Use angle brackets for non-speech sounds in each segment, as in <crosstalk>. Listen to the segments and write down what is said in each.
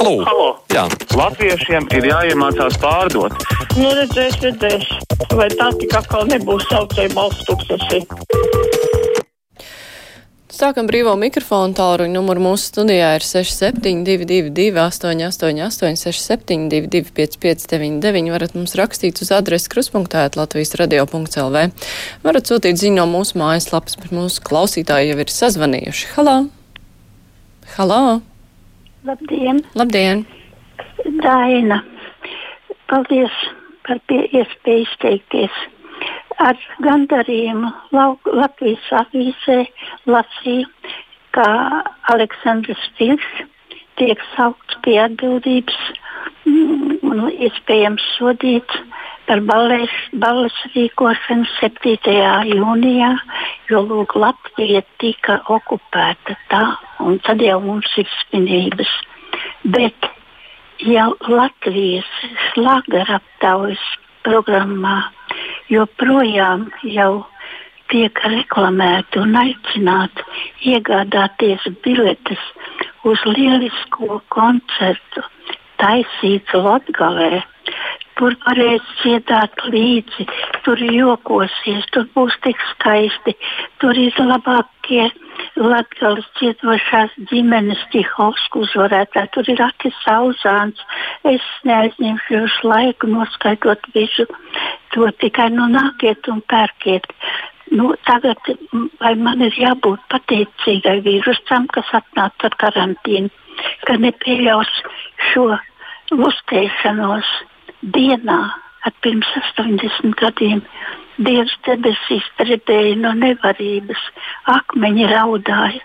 Halo! Halo. Jā. Latviešiem ir jāiemācās pārdot. Nu, redzēs, redzēs. Vai tā tik atkal nebūs saucēja balsts tūkstoši? Sākam brīvo mikrofonu tālruņa numuru mūsu studijā ir 6722, 888, 672, 559, varat mums rakstīt uz adresi kruspunktēt Latvijas radio.lv. Varat sūtīt ziņu no mūsu mājaslapas, bet mūsu klausītāji jau ir sazvanījuši. Halā! Halā! Labdien, Labdien! Daina. Paldies par iespēju izteikties. Ar gandarījumu Lau- Latvijas avīzē lasīju, ka Aleksandrs Fiks tiek saukts pie atbildības mm, un iespējams sodīts par balles, balles rīkošanu 7. jūnijā, jo lūk, Latvija tika okupēta tā, un tad jau mums ir svinības. Bet jau Latvijas slāgara aptaujas programmā joprojām jau tiek reklamēti un aicināti iegādāties biletes uz lielisko koncertu taisīts Latgalē. Tur varēs dziedāt līdzi, tur jokosies, tur būs tik skaisti, tur ir labākie latgales dziedošās ģimenes Tihovsku uzvarētāji, tur ir Akis Sauzāns. Es neaizņemšu jūs laiku noskaitot visu to tikai nu nākiet un pērkiet. Nu, tagad man ir jābūt pateicīgai vīrusam, kas atnāca ar karantīnu, ka nepieļaus šo lustēšanos dienā ar pirms 80 gadiem. Dievs debesīs drebēja no nevarības, akmeņi raudāja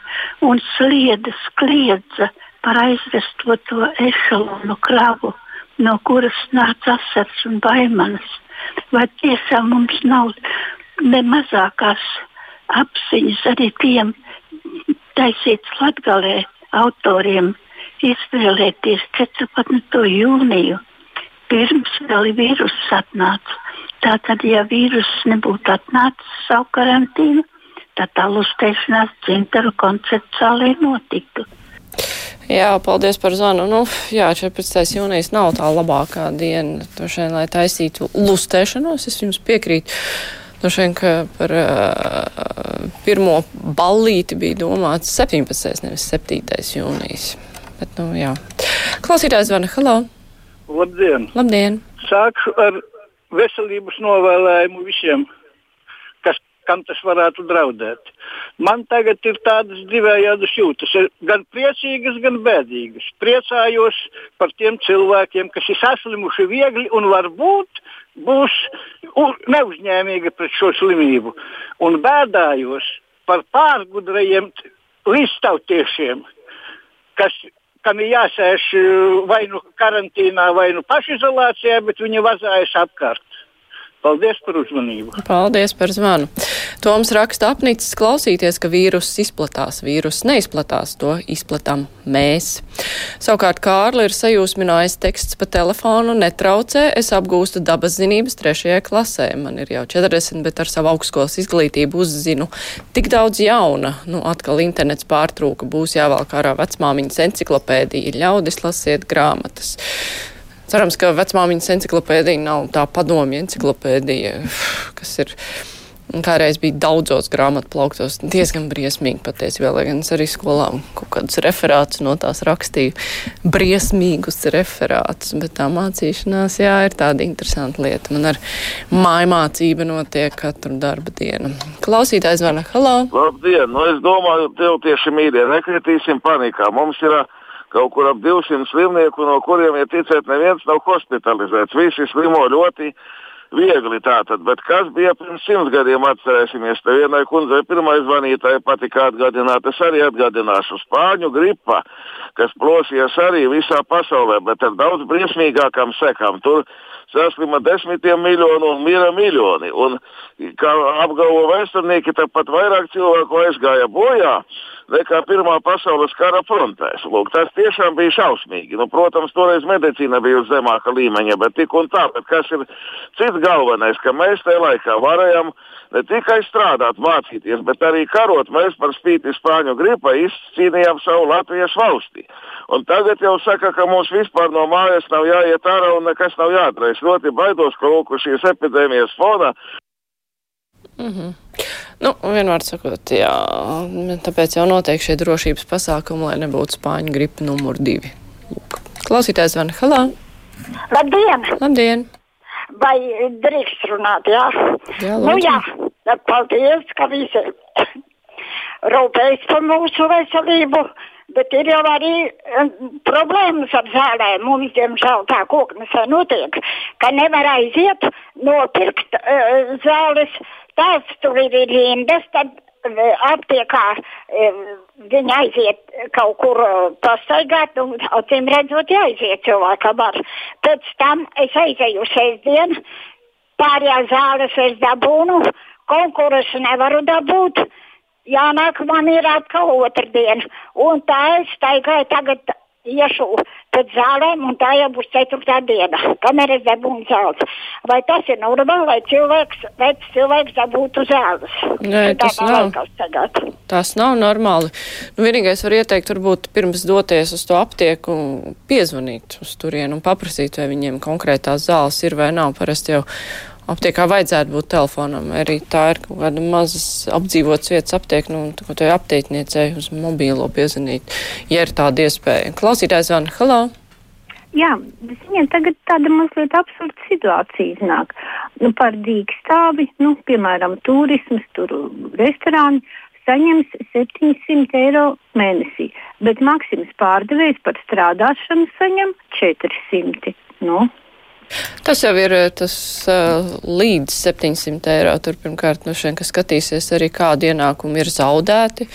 un sliedas kliedza par aizvestoto ešalonu kravu, no kuras nāca asars un baimanas. Vai tiešām mums nav ne mazākās apziņas arī tiem taisīts latgalē autoriem izvēlēties 14. jūniju, pirms vēl vīruss atnāca. Tātad, ja vīruss nebūtu atnācis savu karantīnu, tad tā lustēšanās dzimtaru koncertu zālē notiktu. Jā, paldies par zvanu. Nu, jā, 14. jūnijas nav tā labākā diena, šeit, lai taisītu lustēšanos. Es jums piekrītu. Vien, ka par uh, pirmo ballīti bija domāts 17. nevis 7. jūnijas. Bet, nu, jā. Klausītājs zvana. Halo! Labdien! Labdien! Sākšu ar veselības novēlējumu visiem, kas, kam tas varētu draudēt. Man tagad ir tādas divējādas jūtas, gan priecīgas, gan bēdīgas. Priecājos par tiem cilvēkiem, kas ir saslimuši viegli un varbūt būs neuzņēmīgi pret šo slimību. Un bēdājos par pārgudrajiem līdztautiešiem, kas kam ir jāsēž uh, vai nu karantīnā, vai nu pašizolācijā, bet viņi vazājas apkārt. Paldies par uzmanību! Paldies par zvanu. Toms raksta apnicis klausīties, ka vīruss izplatās. Vīruss neizplatās, to izplatām mēs. Savukārt Kārli ir sajūsminājis teksts pa telefonu, netraucē, es apgūstu dabas zinības trešajā klasē. Man ir jau 40, bet ar savu augstskolas izglītību uzzinu tik daudz jauna. Nu, atkal internets pārtrūka, būs jāvelk ārā vecmāmiņas enciklopēdija, ļaudis lasiet grāmatas. Cerams, ka vecmāmiņas enciklopēdija nav tā padomju enciklopēdija, kas ir kādreiz bija daudzos grāmatu plauktos. Diezgan briesmīgi patiesībā, lai gan es arī skolā kaut kādus referātus no tās rakstīju. Briesmīgus referātus, bet tā mācīšanās, jā, ir tāda interesanta lieta. Man ar mājmācība notiek katru darba dienu. Klausītājs zvana, halā! Labdien! Nu, es domāju, tev tieši mīļie, nekritīsim panikā. Mums ir ā, kaut kur ap 200 slimnieku, no kuriem, ja ticēt, neviens nav hospitalizēts. Visi slimo ļoti viegli tātad. Bet kas bija pirms simts gadiem, atcerēsimies, te vienai kundzei pirmai zvanītāji patika atgādināt, es arī atgādināšu spāņu gripa, kas plosījās arī visā pasaulē, bet ar daudz briesmīgākām sekām. Tur saslima desmitiem miljonu un mira miljoni. Un, kā apgalvo vēsturnieki, tāpat vairāk cilvēku aizgāja bojā nekā Pirmā pasaules kara frontēs. Lūk, tas tiešām bija šausmīgi. Nu, protams, toreiz medicīna bija uz zemāka līmeņa, bet tik un tā, bet kas ir cits galvenais, ka mēs tajā laikā varējām ne tikai strādāt, mācīties, bet arī karot. Mēs par spīti Spāņu gripai izcīnījām savu Latvijas valsti. Un tagad jau saka, ka mums vispār no mājas nav jāiet ārā un nekas nav jādara. Es ļoti baidos, ka lūk, šīs epidēmijas fonā Mm -hmm. Nu, vienmēr sakot, jā, tāpēc jau notiek šie drošības pasākumi, lai nebūtu spāņu gripa numur divi. Klausītājs Vana Halā. Labdien! Labdien! Vai drīkst runāt, jā? Jā, nu, lūdzu. jā, paldies, ka visi rūpējas par mūsu veselību. Bet ir jau arī um, problēmas ar zālēm. Mums, diemžēl, tā koknesē notiek, ka nevar aiziet nopirkt uh, zāles. Tās tur ir rindas, tad uh, aptiekā uh, viņa aiziet kaut kur uh, pastaigāt, un acīm redzot, jāiziet cilvēkam ar. Pēc tam es aizēju sestdien, pārējās zāles es dabūnu, konkursu nevaru dabūt. Jānāk man ir atkal otrdiena. Un tā es staigāju tagad iešu pēc zālēm, un tā jau būs ceturtā diena, kamēr es dabūnu zāles. Vai tas ir normāli, lai cilvēks, vecs cilvēks dabūtu zāles? Nē, tas nav. Tas nav normāli. Nu, vienīgais var ieteikt, varbūt pirms doties uz to aptieku, piezvanīt uz turienu un paprasīt, vai viņiem konkrētās zāles ir vai nav. Parasti jau aptiekā vajadzētu būt telefonam. Arī tā ir kaut kāda mazas apdzīvotas vietas aptiek, nu, kā tai aptiekniecei uz mobīlo piezvanīt, ja ir tāda iespēja. Klausītājs Vana, halā! Jā, viņiem tagad tāda mazliet absurda situācija iznāk. Nu, par dīkstāvi, nu, piemēram, turismas, tur restorāni saņems 700 eiro mēnesī, bet Maksims pārdevējs par strādāšanu saņem 400. Nu, Tas jau ir eh, tas uh, līdz 700 eiro. Tur pirmkārt, nu, šeit, kas skatīsies arī, kādi ienākumi ir zaudēti.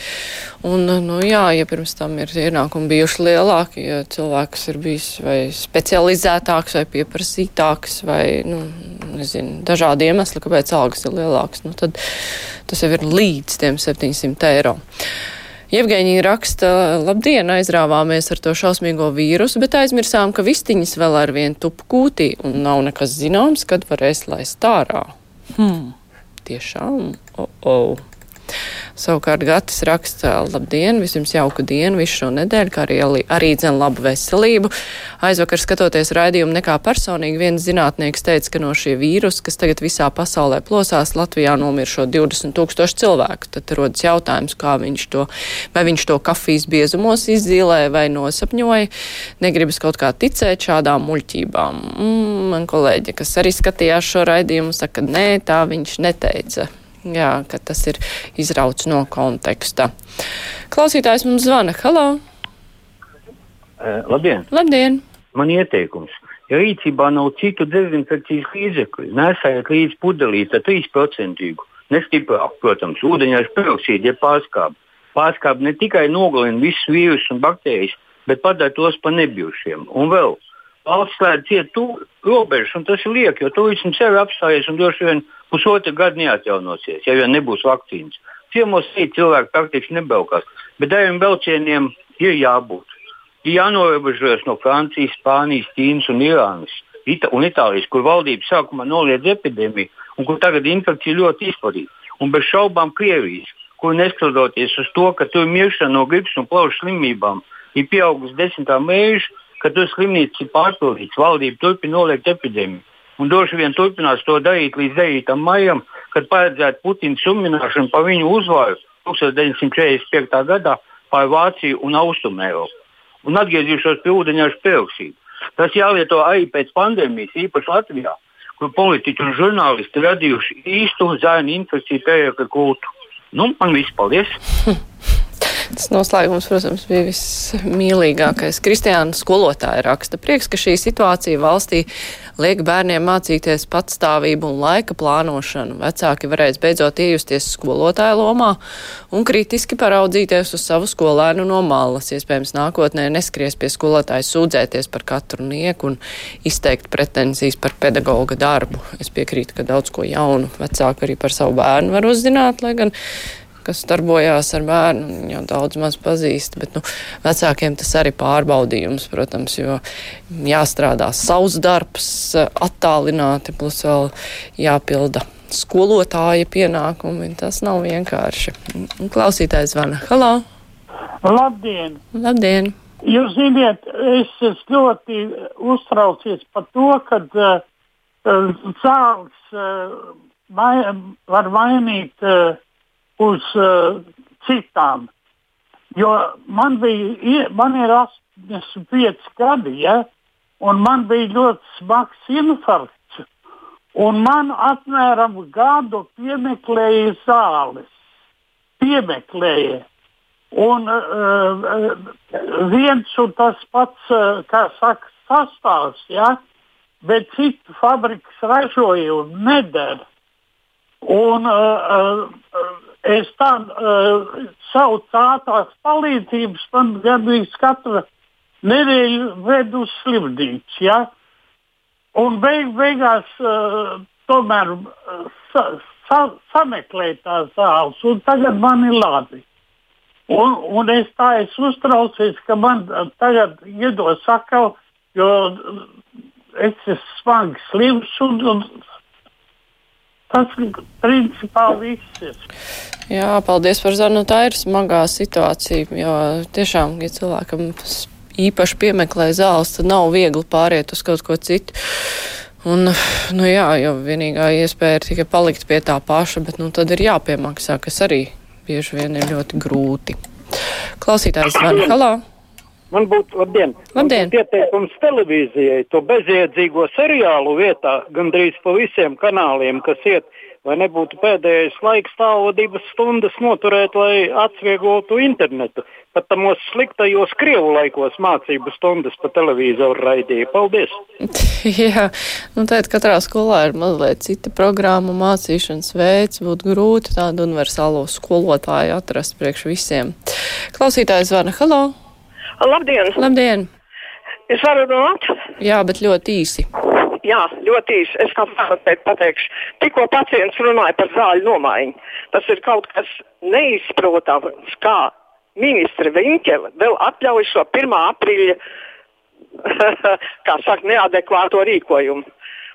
Un, nu, jā, ja pirms tam ir ienākumi bijuši lielāki, ja cilvēks ir bijis vai specializētāks vai pieprasītāks vai, nu, nezinu, dažādi iemesli, kāpēc algas ir lielākas, nu, tad tas jau ir līdz tiem 700 eiro. Jevgeņija raksta, labdien, aizrāvāmies ar to šausmīgo vīrusu, bet aizmirsām, ka vistiņas vēl ar vienu tupu kūtī un nav nekas zināms, kad varēs laist ārā. Hmm, tiešām, o, oh, oh. Savukārt Gatis raksta, labdien, visjums jauku dienu, visu šo nedēļu, kā arī, arī dzen labu veselību. Aizvakar skatoties raidījumu nekā personīgi, viens zinātnieks teica, ka no šie vīrusi, kas tagad visā pasaulē plosās, Latvijā nomiršo 20 tūkstoši cilvēku. Tad rodas jautājums, kā viņš to, vai viņš to kafijas biezumos izzīlē vai nosapņoja. Negribas kaut kā ticēt šādām muļķībām. Mm, man kolēģi, kas arī skatījās šo raidījumu, saka, nē, tā viņš neteica. Jā, ka tas ir izrauts no konteksta. Klausītājs mums zvana. Halo! Uh, labdien! Labdien! Man ieteikums. Ja rīcībā nav citu dezinfekcijas līdzekļu, nesājiet līdzi pudelīti ar 3%. Nestiprāk, protams, ūdeņā peroksīdu, ja pārskābi. Pārskābi ne tikai nogalina visus vīrusus un baktērijas, bet padara tos par nebijušiem. Un vēl, valsts slēdz cietu robežas, un tas ir lieki, jo turisms sevi apstājies un droši vien pusotru gadu neatjaunosies, ja vien nebūs vakcīnas. Ciemos rīt cilvēki praktiski nebraukās, bet dažiem braucieniem ir jābūt. Ir jānorobežojas no Francijas, Spānijas, Ķīnas un Irānas Ita un Itālijas, kur valdība sākumā noliedz epidēmiju un kur tagad infekcija ļoti izplatīta. Un bez šaubām Krievijas, kur neskatoties uz to, ka tur miršana no gripas un plaušu slimībām ir pieaugusi desmitā mēža, ka tur slimnīcas ir pārpildītas, valdība turpina noliegt epidēmiju un droši vien turpinās to darīt līdz 9. maijam, kad paredzēta Putina summināšana par viņu uzvaru 1945. gadā pār Vāciju un Austrumēropu. Un atgriezīšos pie ūdeņraža peroksīda. Tas jālieto arī pēc pandēmijas, īpaši Latvijā, kur politiķi un žurnālisti radījuši īstu zēnu infekciju pēkļa kultu. Nu, man viss paldies! <laughs> Tas noslēgums, protams, bija vismīlīgākais. Kristiāna skolotāja raksta prieks, ka šī situācija valstī liek bērniem mācīties patstāvību un laika plānošanu. Vecāki varēs beidzot iejusties skolotāja lomā un kritiski paraudzīties uz savu skolēnu no malas. Iespējams, nākotnē neskries pie skolotāja sūdzēties par katru nieku un izteikt pretenzijas par pedagoga darbu. Es piekrītu, ka daudz ko jaunu vecāki arī par savu bērnu var uzzināt, lai gan kas darbojās ar bērnu, un jau daudz maz pazīst, bet nu, vecākiem tas arī pārbaudījums, protams, jo jāstrādā savs darbs, attālināti, plus vēl jāpilda skolotāja pienākumi. Tas nav vienkārši. Klausītājs zvana. Halo! Labdien! Labdien! Jūs zināt, es esmu ļoti uztraucies par to, ka uh, zāles uh, vai, var mainīt uh, uz uh, citām. Jo man bija, man ir 85 gadi, ja, un man bija ļoti smags infarkts. Un man apmēram gadu piemeklēja zāles. Piemeklēja. Un uh, viens un tas pats, uh, kā saka, sastāvs, ja? bet citu fabrikas ražojumu nedara. Un uh, uh, es tādu uh, savu tātās palīdzības man gandrīz katru nedēļu vedu uz slimnīcu. Ja? Un beig, beigās uh, tomēr uh, sa, sa, sameklēju tās zāles, un tagad man ir labi. Un, un es tā esmu uztraucies, ka man tagad iedos atkal, jo es esmu smagi slims un, un tas principā viss ir. Jā, paldies par zanu. Tā ir smagā situācija, jo tiešām, ja cilvēkam īpaši piemeklē zāles, tad nav viegli pāriet uz kaut ko citu. Un, nu jā, jo vienīgā iespēja ir tikai palikt pie tā paša, bet nu, tad ir jāpiemaksā, kas arī bieži vien ir ļoti grūti. Klausītājs zvana. Halā! Man būtu labdien. labdien. Man būtu ieteikums televīzijai, to bezjēdzīgo seriālu vietā, gandrīz pa visiem kanāliem, kas iet, vai nebūtu pēdējais laiks stāvo divas stundas noturēt, lai atvieglotu internetu. Pat tamos sliktajos krievu laikos mācību stundas pa televizoru raidīja. Paldies! <laughs> Jā, nu tad katrā skolā ir mazliet cita programma, mācīšanas veids. Būtu grūti tādu universālo skolotāju atrast priekš visiem. Klausītājs zvana, halo! Labdien! Labdien! Es varu runāt? Jā, bet ļoti īsi. Jā, ļoti īsi. Es kā farmaceits pateikšu, tikko pacients runāja par zāļu nomaiņu. Tas ir kaut kas neizprotams, kā ministra Viņķele vēl atļauj šo 1. aprīļa, <laughs> kā saka, neadekvāto rīkojumu.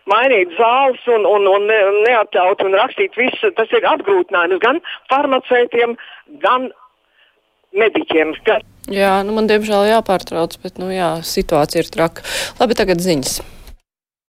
Mainīt zāles un, un, un neatļaut un rakstīt visu, tas ir apgrūtinājums gan farmaceitiem, gan mediķiem. Gan Jā, nu man diemžēl jāpārtrauc, bet nu jā, situācija ir traka. Labi, tagad ziņas.